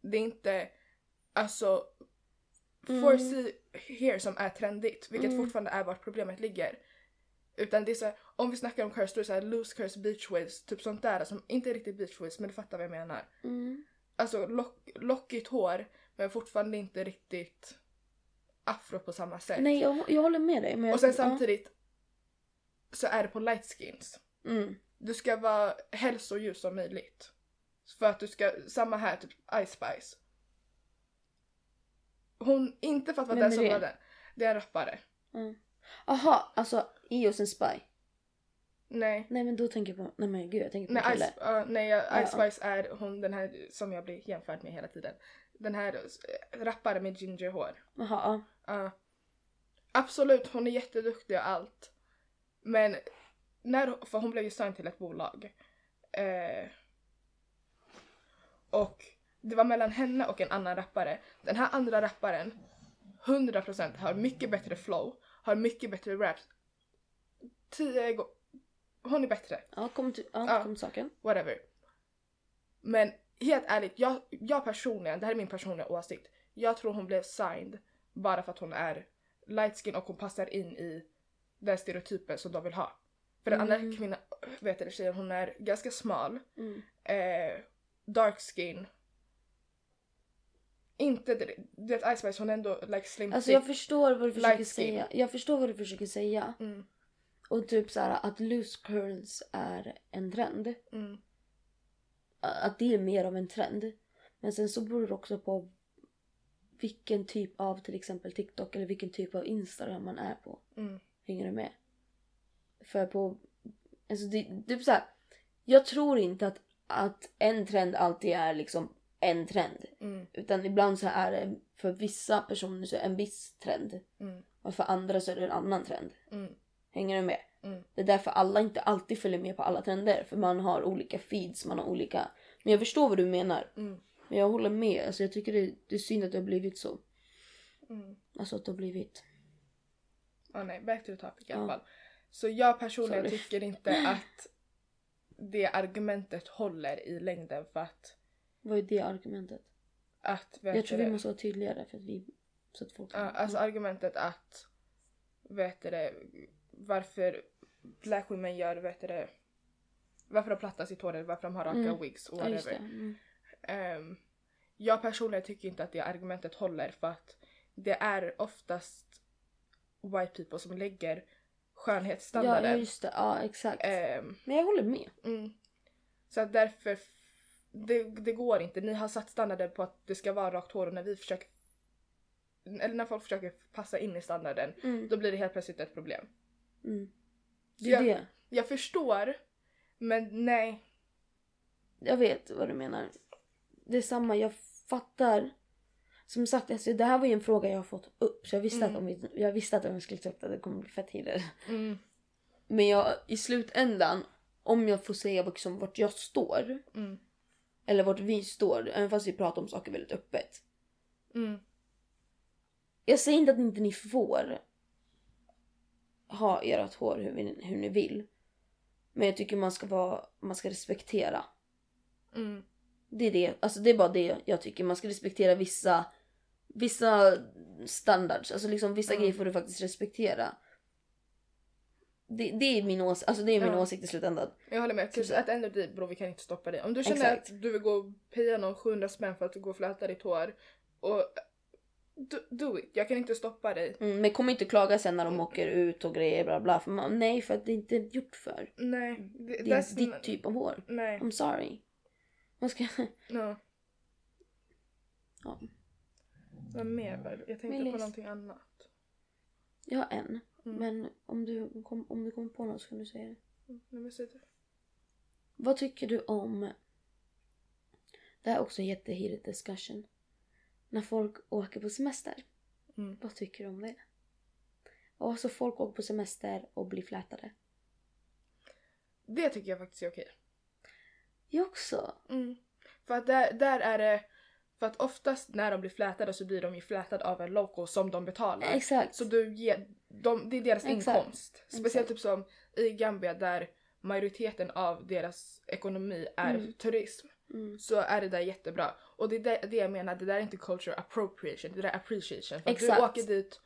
Det är inte alltså Mm. forcey hair som är trendigt, vilket Mm. fortfarande är vart problemet ligger. Utan det är så här, om vi snackar om curse då är det såhär loose curse beach waves, typ sånt där som inte är riktigt beach waves men du fattar vad jag menar. Mm. Alltså lock, lockigt hår men fortfarande inte riktigt afro på samma sätt. Nej jag, jag håller med dig. Men jag, Och sen ja. samtidigt så är det på light skins. Mm. Du ska vara helst så ljus som möjligt. För att du ska, samma här, typ Ice Spice. Hon, inte för att vara den som det? var den. Det är en rappare. Mm. Aha, alltså Eos en spy. Nej. Nej men då tänker jag på, nej men gud jag tänker på Nej, en kille. Ice, uh, nej uh, Ice. Spice är hon den här som jag blir jämförd med hela tiden. Den här uh, rappare med gingerhår. Jaha, ja. Uh, absolut, hon är jätteduktig och allt. Men när, för hon blev ju signed till ett bolag. Eh, och det var mellan henne och en annan rappare. Den här andra rapparen 100% har mycket bättre flow, har mycket bättre raps. Tio gånger. Hon är bättre Ja, kom till, ja, Ja. kom till saken. whatever. Men helt ärligt, jag, jag personligen, det här är min personliga åsikt. Jag tror hon blev signed bara för att hon är light skin och hon passar in i den stereotypen som de vill ha. För den Mm. andra kvinnan, vet du tjejen, hon är ganska smal, Mm. eh, dark skin. Inte direkt, du vet Ice Spice hon är ändå like slim Alltså jag förstår vad du försöker säga. Jag förstår vad du försöker säga. Mm, Och typ så här att loose curls är en trend. mm, Att det är mer av en trend. Men sen så beror det också på vilken typ av till exempel TikTok eller vilken typ av Instagram man är på. mm, Hänger du med? För på... Alltså det, är så här, Jag tror inte att, att en trend alltid är liksom en trend. mm, Utan ibland så är det för vissa personer så en viss trend. mm, Och för andra så är det en annan trend. mm, Hänger du med? mm. Det är därför alla inte alltid följer med på alla trender. För man har olika feeds, man har olika... Men jag förstår vad du menar. Mm. Men jag håller med. Alltså jag tycker det, det är synd att det har blivit så. Mm. Alltså att det har blivit... Ja nej, back to the topic i alla fall. Så jag personligen Sorry. tycker inte att det argumentet håller i längden för att, Vad är det argumentet? att Jag tror vi måste vara tydligare för att vi... Så att folk... ja, alltså argumentet att vet du det, varför black women gör vet du det, varför de plattar sitt hår eller varför de har raka Mm. wigs och Ja, whatever. Mm. Ehm, jag personligen tycker inte att det argumentet håller för att det är oftast white people som lägger Ja, skönhetsstandarden. ja, just det. Ja, exakt. Ehm, Men jag håller med. Mm. Så att därför, det, det går inte. Ni har satt standarden på att det ska vara rakt hår och när vi försöker, eller när folk försöker passa in i standarden, Mm. då blir det helt plötsligt ett problem. Mm. Jag, det. jag förstår, men nej. Jag vet vad du menar. Det är samma, jag fattar. Som sagt, alltså, det här var ju en fråga jag har fått upp. Så jag visste, Mm. att, om vi, jag visste att om jag skulle ta upp det, det kommer bli fett heated. Mm, Men jag, i slutändan, om jag får säga liksom vart jag står. mm, Eller vart vi står, även fast vi pratar om saker väldigt öppet. mm, Jag säger inte att inte ni får ha ert hår hur, vi, hur ni vill. Men jag tycker man ska, vara, man ska respektera. mm, Det är, det, alltså det är bara det jag tycker. Man ska respektera vissa, vissa standards. Alltså liksom vissa Mm. grejer får du faktiskt respektera. Det, det är min, ås- alltså det är min Ja. åsikt i slutändan. Jag håller med. Cause Så- at the end of the day bro, vi kan inte stoppa dig. Om du känner Exakt. att du vill gå och paya någon 700 spänn för att gå och fläta ditt hår och do, do it. Jag kan inte stoppa dig. Mm, men kom inte klaga sen när de åker ut och grejer bla bla. För man, nej, för att det är inte gjort för. Nej. Det, Det är ditt typ av hår. Nej. I'm sorry. Man ska... No. Ja. Vad mer var? Jag tänkte på någonting annat. Jag har en. Mm. Men om du, kom, om du kommer på något så kan du säga det. Mm, men säg det. Vad tycker du om... Det här är också en jätteheated discussion. När folk åker på semester. Mm. Vad tycker du om det? Och alltså folk åker på semester och blir flätade. Det tycker jag faktiskt är okej. Jag också. Mm. För att där, där är det... För att oftast när de blir flätade så blir de ju flätade av en local som de betalar. Exakt. Så du ger, de, det är deras Exakt. inkomst. Speciellt Exakt. typ som i Gambia där majoriteten av deras ekonomi är Mm. turism. Mm. Så är det där jättebra. Och det är det, det jag menar, det där är inte culture appropriation, det där är appreciation. För att du Exakt. åker dit,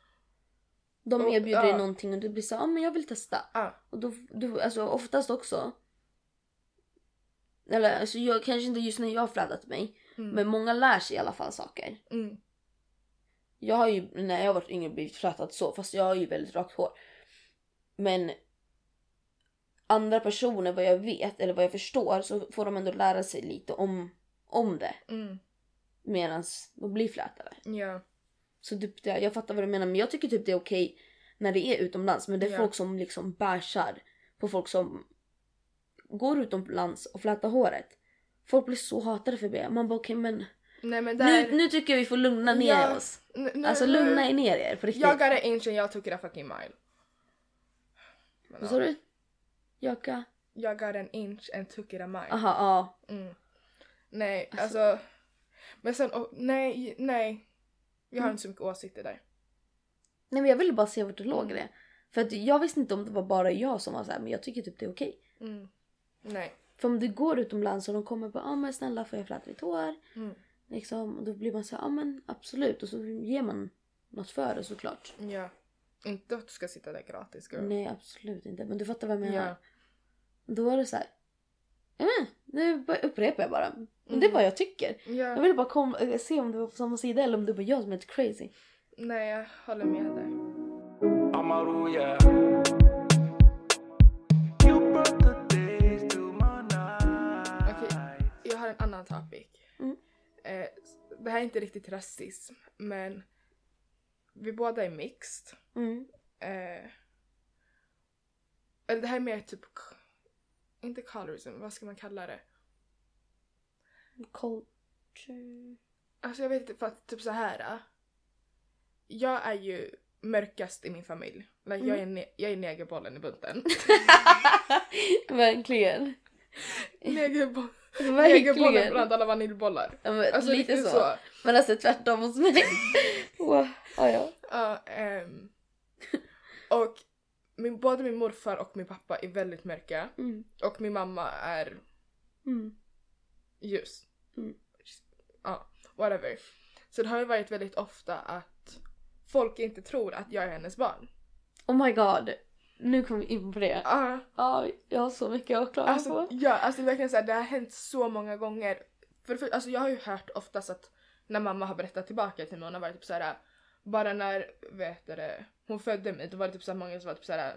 De Och- erbjuder ja. dig någonting och du blir så ja men jag vill testa. Ja. Och då, du, alltså oftast också. Eller alltså jag, kanske inte just när jag har flätat mig. Mm. Men många lär sig i alla fall saker. Mm. Jag har ju när jag har varit yngre blivit flätad så fast jag har ju väldigt rakt hår. Men andra personer vad jag vet eller vad jag förstår så får de ändå lära sig lite om, om det. Mm. Medan de blir flätade. Ja. Så typ det, jag fattar vad du menar men jag tycker typ det är okej när det är utomlands. Men det är Ja. folk som liksom bärsar på folk som går utomlands och flätar håret. Folk blir så hatade för det. Man bara okej men Nej men där... nu, nu tycker jag vi får lugna ner Ja, oss. Alltså lugna er ner er på riktigt. Jag got an inch and jag took it a fucking mile. Vad sa du? Jaka? Jag got an inch and took it a mile. Aha, ja. Mm. Nej, Alltså- alltså... Men sen, oh, nej, nej. Jag har Mm. inte så mycket åsikter där. Nej men jag ville bara se vart det låg i det. För att jag visste inte om det var bara jag som var så här, men jag tycker typ det är okej. Mm. Nej. För om du går utomlands och de kommer på ja ah, men snälla får jag fläta ditt hår? Mm. Liksom, och då blir man så ja ah, men absolut. Och så ger man något för det såklart. Ja. Inte att du ska sitta där gratis girl. Nej absolut inte. Men du fattar vad jag menar. Ja. Då var det så här. Men nu bara upprepar jag bara. Men Det är Mm. vad jag tycker. Jag Ja. ville bara kom, eh, se om det var på samma sida eller om det var jag som är lite crazy. Nej, jag håller med där. Amaru, yeah. Okej. Jag har en annan topic. Mm. Eh, det här är inte riktigt rasism, men vi båda är mixed. Mm. Eh, eller det här är mer typ, inte colorism, vad ska man kalla det? Culture. Alltså jag vet inte, för att typ så här. äh, Jag är ju mörkast i min familj. Like, jag, är Mm. ne- jag är negerbollen i bunten. Verkligen. Negerbo- negerbollen bland alla vaniljbollar. Ja, men Alltså lite så. så. Men alltså tvärtom hos mig. wow. ja, ja. Ja, ehm, och min, både min morfar och min pappa är väldigt mörka. Mm. Och min mamma är Mm. ljus. Mm. Ja, whatever. Så det har ju varit väldigt ofta att folk inte tror att jag är hennes barn. Oh my god. Nu kommer vi in på det. Ja, Ja, jag har så mycket att klaga alltså, på. ja, alltså verkligen såhär, det har hänt så många gånger. För, för, alltså jag har ju hört oftast att när mamma har berättat tillbaka till mig, hon har varit typ såhär, bara när, vet det, hon födde mig, då var det typ såhär många som var typ såhär,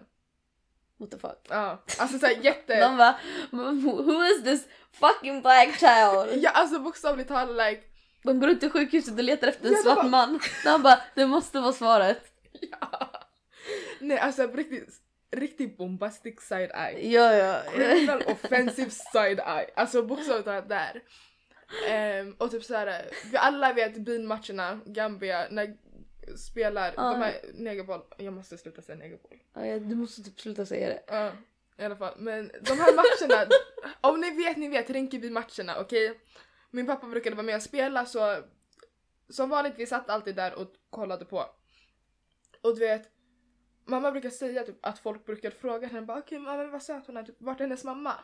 What the fuck. ja, alltså såhär jätte... De bara, who is this fucking black child? Ja alltså bokstavligt talat like, De går ut till sjukhuset och letar efter en Ja, svart var- man. De bara, det måste vara svaret. ja. Nej alltså riktigt, riktigt bombastic side eye. Ja, ja. Criminal offensive side eye. Alltså bokstavligt talat där. Ehm, och typ såhär, vi alla vet bilmatcherna, Gambia, när spelar Ja. de här negerboll, jag måste sluta säga negerboll. Ja, du måste typ sluta säga det. Ja, i alla fall. Men de här matcherna, om ni vet, ni vet Rinkeby-matcherna, okej? Min pappa brukade vara med och spela så som vanligt, vi satt alltid där och kollade på. Och du vet, mamma brukar säga typ, att folk brukar fråga henne bara okej mamma vad söt hon är, typ, vart är hennes mamma?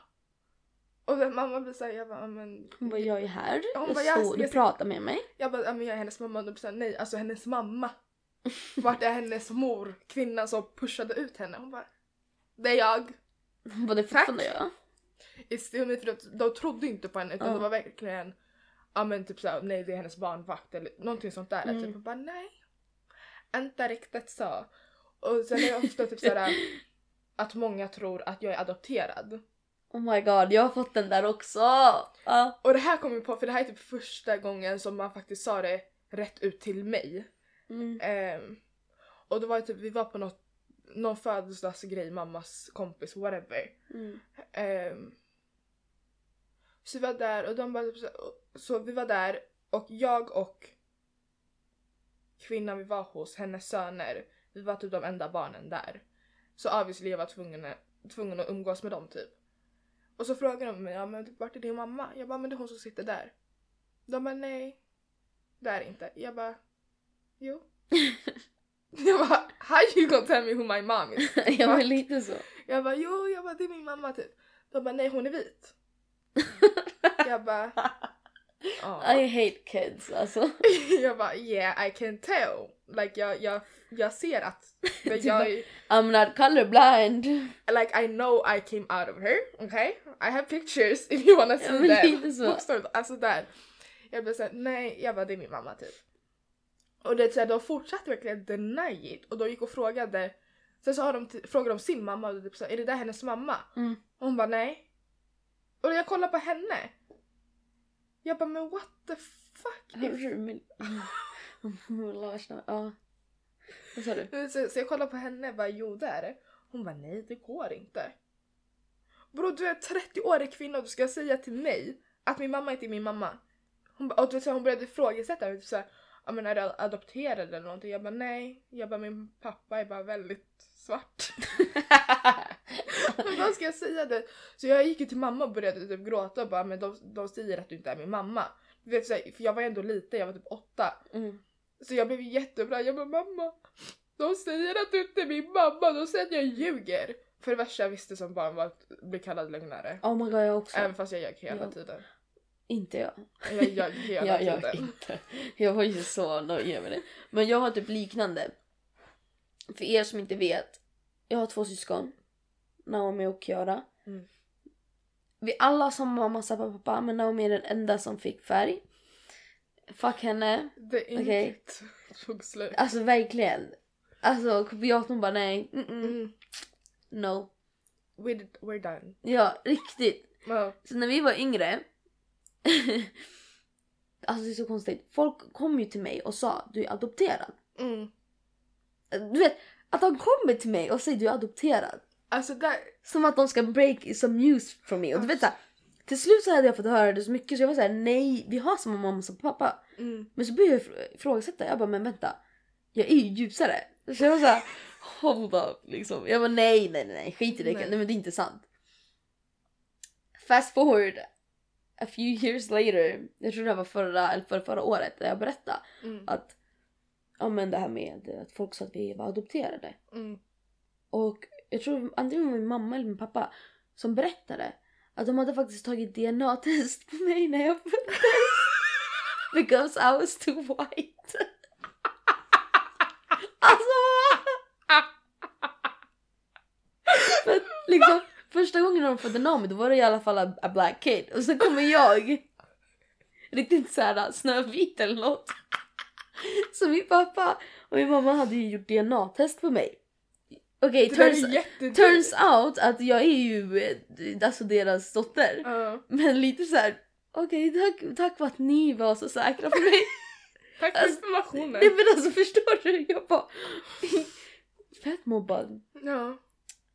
Och mamma blir såhär, jag bara, "Ja, men... Hon bara, jag är här. Hon bara, jag- står, du pratar med mig. Jag bara, "Ja, men jag är hennes mamma och de såhär, nej alltså hennes mamma. Vart är hennes mor? Kvinnan som pushade ut henne. Hon bara, det är jag. Hon bara, det är fortfarande jag. i still för de, de trodde inte på henne utan Ja. det var verkligen ja men typ såhär nej det är hennes barnvakt eller någonting sånt där. Mm. Typ, och bara nej. Inte riktigt så. Och sen är det ofta typ såhär att många tror att jag är adopterad. Oh my god, jag har fått den där också. Ja. Och det här kom jag på för det här är typ första gången som man faktiskt sa det rätt ut till mig. Mm. Ehm, och då var det typ, vi var på något, någon födelsedagsgrej, mammas kompis, whatever. Mm. Ehm, så vi var där och de bara typ så, så vi var där och jag och kvinnan vi var hos, hennes söner, vi var typ de enda barnen där. Så obviously jag var tvungen, tvungen att umgås med dem typ. Och så frågade de mig, ja men vart är din mamma? Jag bara, men det är hon som sitter där. De bara, nej. Där inte. Jag bara, jo. jag bara, how you gonna tell me who my mom is? jag var lite så. Jag bara jo, jag bara det är min mamma typ. De bara nej hon är vit. jag bara ja. I hate kids alltså. jag bara yeah I can tell. Like jag, jag, jag ser att men jag, I'm not colorblind. like I know I came out of her, okay? I have pictures if you wanna see men them. lite så. Bokstavligt, alltså där. Jag blev såhär, nej, jag bara det är min mamma typ. Och det är såhär, de fortsatte verkligen deny it och de gick och frågade, sen så har de t- frågade de sin mamma och typ såhär, är det där hennes mamma? Mm. Och hon bara nej. Och jag kollar på henne. Jag bara men what the fuck? Du min... Larsen, ja. Vad sa du? Så, så jag kollar på henne och bara jo det är det. Hon bara nej det går inte. Bro du är 30-årig kvinna och du ska säga till mig att min mamma inte är min mamma. Hon, bara- och du så hon började ifrågasätta mig. Typ såhär, är du adopterad eller någonting? Jag bara nej. Jag bara min pappa är bara väldigt svart. men vad ska jag säga det? Så jag gick ju till mamma och började typ gråta och bara men de, de säger att du inte är min mamma. Du vet, så här, för jag var ändå liten, jag var typ åtta. Mm. Så jag blev jättebra. Jag bara mamma, de säger att du inte är min mamma, de säger att jag ljuger. För det värsta jag visste som barn var att bli kallad lögnare. Oh my god jag också. Även fast jag ljög hela Ja. tiden. Inte jag. Jag ljög hela jag tiden. inte. Jag var ju så nöjd med det. Men jag har typ liknande. För er som inte vet. Jag har två syskon. Naomi och Kiara. Mm. Vi alla har samma mamma, samma pappa. Men Naomi är den enda som fick färg. Fuck henne. Det är Okej. inte. Alltså verkligen. Alltså kopiatorn bara nej. Mm -mm. Mm. No. We're, we're done. Ja, riktigt. Ja. Så när vi var yngre. alltså det är så konstigt. Folk kom ju till mig och sa du är adopterad. Mm. Du vet, att de kommer till mig och säger du är adopterad. Alltså där, Som att de ska break some news from me. Och du vet till slut så hade jag fått höra det så mycket så jag var såhär nej vi har samma mamma som pappa. mm. Men så började jag ifr- ifrågasätta. Jag bara men vänta. Jag är ju ljusare. Så jag var såhär hold up liksom. Jag bara nej nej nej, nej skit i det. Nej. Nej. men det är inte sant. Fast forward a few years later. Jag tror det var förra, eller förra, förra året där jag berättade Mm. att ja men det här med att folk sa att vi var adopterade. Mm. Och jag tror antingen min mamma eller min pappa som berättade att de hade faktiskt tagit DNA-test på mig när jag föddes. Because I was too white. alltså! För liksom, första gången de födde Naomi då var det i alla fall a, a black kid. Och så kommer jag. Riktigt såhär snövit eller något. Så min pappa och min mamma hade ju gjort DNA-test på mig. Okej, där turns, turns out att jag är ju eh, alltså deras dotter. Ja. Men lite så här. okej tack, tack för att ni var så säkra på mig. Tack för Alltså, informationen. Nej men alltså förstår du? Jag bara... Fett mobbad. Ja.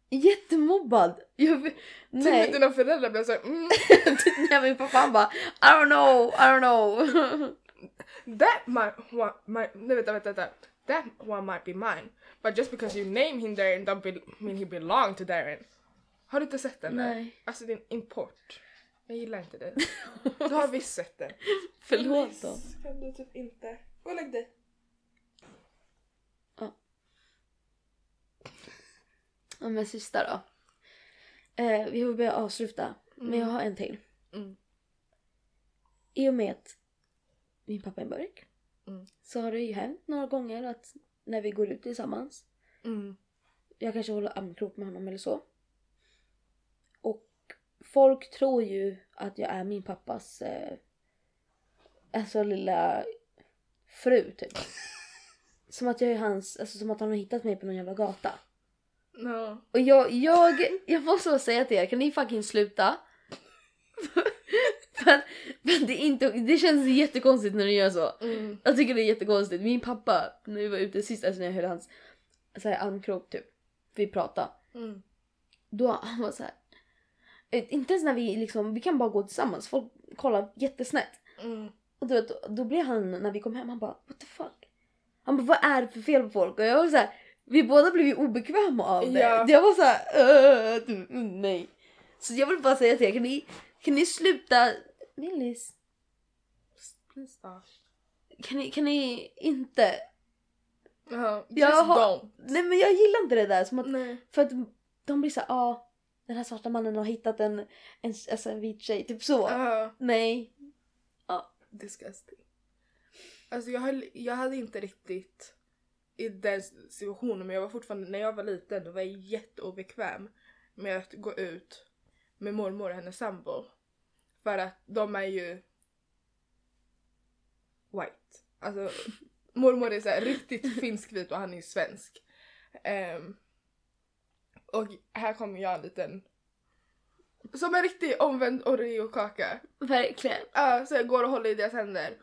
Jättemobbad. Jag, Till nej. dina föräldrar blev såhär mm, nej min pappa han bara I don't know, I don't know. That might, wa- might nej vänta vänta vänta. That one might be mine. But just because you name him Darren don't be, mean he belong to Darren. Har du inte sett den? där? Nej. Alltså din import. Jag gillar inte det. Du har visst sett den. Förlåt. Please, Kan du typ inte? Gå och lägg dig. Ja men sista då. Eh, vi får börja avsluta. Men jag har en till. Mm. I och med att min pappa är mörk. Mm. Så har det ju hänt några gånger att när vi går ut tillsammans. Mm. Jag kanske håller armkrok med honom eller så. Och folk tror ju att jag är min pappas eh, alltså lilla fru typ. Som att jag är hans, alltså som att han har hittat mig på någon jävla gata. No. Och jag, jag, jag måste bara säga till er, kan ni fucking sluta? För, för det, är inte, det känns jättekonstigt när ni gör så. Mm. Jag tycker det är jättekonstigt. Min pappa, när vi var ute sist, alltså när jag höll hans så här, armkrok typ. Vi pratade. Mm. Då han var så här. eh, Inte ens när vi liksom, vi kan bara gå tillsammans. Folk kollar jättesnätt. Mm. Och då, då, då blev han, när vi kom hem, han bara what the fuck? Han bara vad är det för fel på folk? Och jag var så här, vi båda blev ju obekväma av det. Ja. Jag var så här, "Äh, du, mm, nej. Så jag vill bara säga till er, kan ni, kan ni sluta? Millis, Please stop. kan ni, kan ni inte? Uh, Jag har- don't. Nej men jag gillar inte det där som att, Nej. för att de blir så här, ja ah, den här svarta mannen har hittat en, en, alltså en vit tjej, typ så. Uh, Nej. disgusting. Alltså jag, höll, jag hade inte riktigt i den situationen men jag var fortfarande, när jag var liten då var jag jätteobekväm med att gå ut med mormor och hennes sambo. För att de är ju white. Alltså mormor är så här riktigt finskvit och han är ju svensk. Ehm, och här kommer jag en liten som en riktig omvänd Oreo-kaka. Verkligen. Ja, så jag går och håller i deras händer.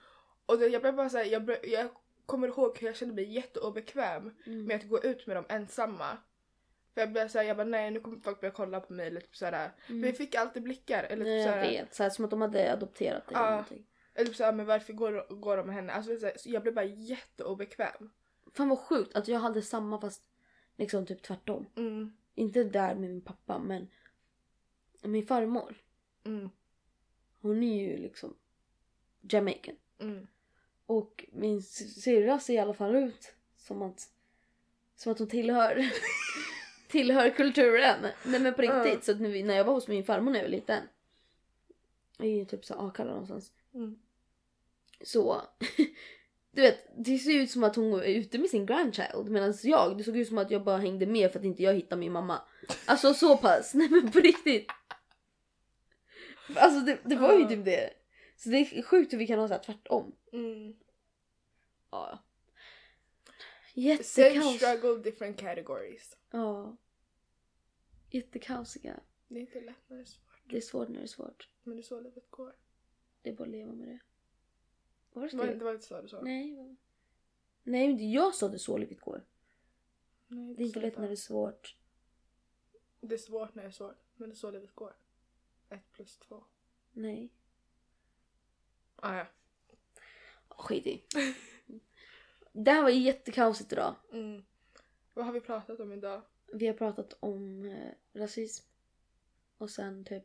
Och det, jag blev bara såhär, jag, jag kommer ihåg hur jag kände mig jätteobekväm Mm. med att gå ut med dem ensamma. För jag blev såhär, jag bara nej nu kommer folk börja kolla på mig lite såhär. För vi fick alltid blickar. Eller Nej, typ jag såhär, vet. Så här, som att de hade adopterat dig. Ja. eller någonting. eller typ såhär men varför går, går de med henne? Alltså, så här, så jag blev bara jätteobekväm. Fan vad sjukt att jag hade samma fast liksom typ tvärtom. Mm, Inte där med min pappa men min farmor. mm, Hon är ju liksom Jamaican. mm. Och min sy- syrra ser i alla fall ut som att, som att hon tillhör, tillhör kulturen. Nej men på riktigt. Ja. Så att när, jag var hos min farmor när jag var liten. I typ så Akalla någonstans. Mm. Så. Du vet, det ser ut som att hon är ute med sin grandchild. Medan jag, det såg ut som att jag bara hängde med för att inte jag hittade min mamma. Alltså så pass. Nej men på riktigt. Alltså det, det var ju typ det. Så det är sjukt hur vi kan ha så här tvärtom. Mm. Ja. Same Jättekaos. struggle, different categories. Ja. Jättekaosiga. Det är inte lätt när det är svårt. Det är svårt när det är svårt. Men det är så livet går. Det är bara att leva med det. Var det var, det var inte så du sa. Nej. Nej, men jag sa det så livet går. Nej, Det är inte lätt när det är svårt. Det är svårt när det är svårt. Men det är så livet går. Ett plus två. Nej. Ah, ja. Skit i. Det här var jättekaosigt idag. Mm. Vad har vi pratat om idag? Vi har pratat om eh, rasism. Och sen typ...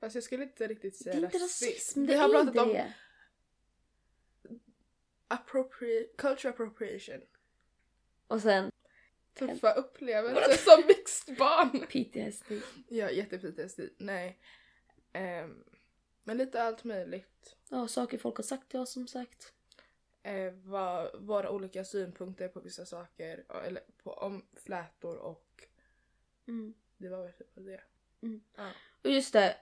Fast jag skulle inte riktigt Det säga är inte rasism, Vi det har är pratat inte om det. appropri- culture appropriation. Och sen Tuffa upplevelser som mixed barn. PTSD. Ja, jätte-PTSD. Nej. Ehm, men lite allt möjligt. Ja, saker folk har sagt till oss som sagt. Eh, vad, våra olika synpunkter på vissa saker. Eller på, om flätor och Mm. det var väl typ det. Och just det.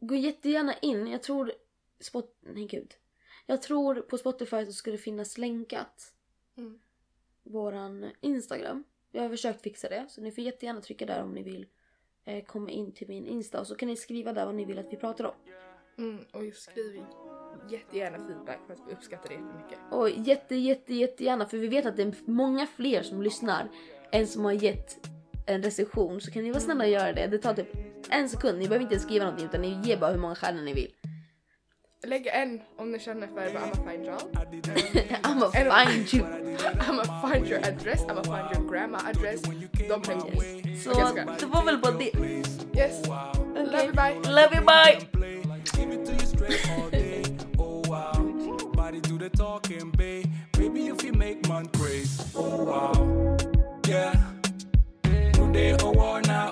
Gå jättegärna in. Jag tror... Spot... Nej gud. Jag tror på Spotify så det finnas länkat. Mm. Våran Instagram. Jag har försökt fixa det. Så ni får jättegärna trycka där om ni vill eh, komma in till min Insta. Och så kan ni skriva där vad ni vill att vi pratar om. Mm, och skriv jättegärna feedback för att vi uppskattar det jättemycket. Och jätte, jätte, jättegärna. För vi vet att det är många fler som lyssnar än som har gett en recension. Så kan ni vara snälla och göra det. Det tar typ en sekund. Ni behöver inte skriva någonting utan ni ger bara hur många stjärnor ni vill. Lägg en om ni känner för I'm a find job. I did everything I'ma find you. I'm a find your address, I'm a find your grandma address. De pengar. Så det var väl bara det. Yes. Love you, bye. Love you, bye! Wow. Body do the talking, babe. Baby, if you make man craze. Oh wow. Yeah. Today, oh, oh wow, now,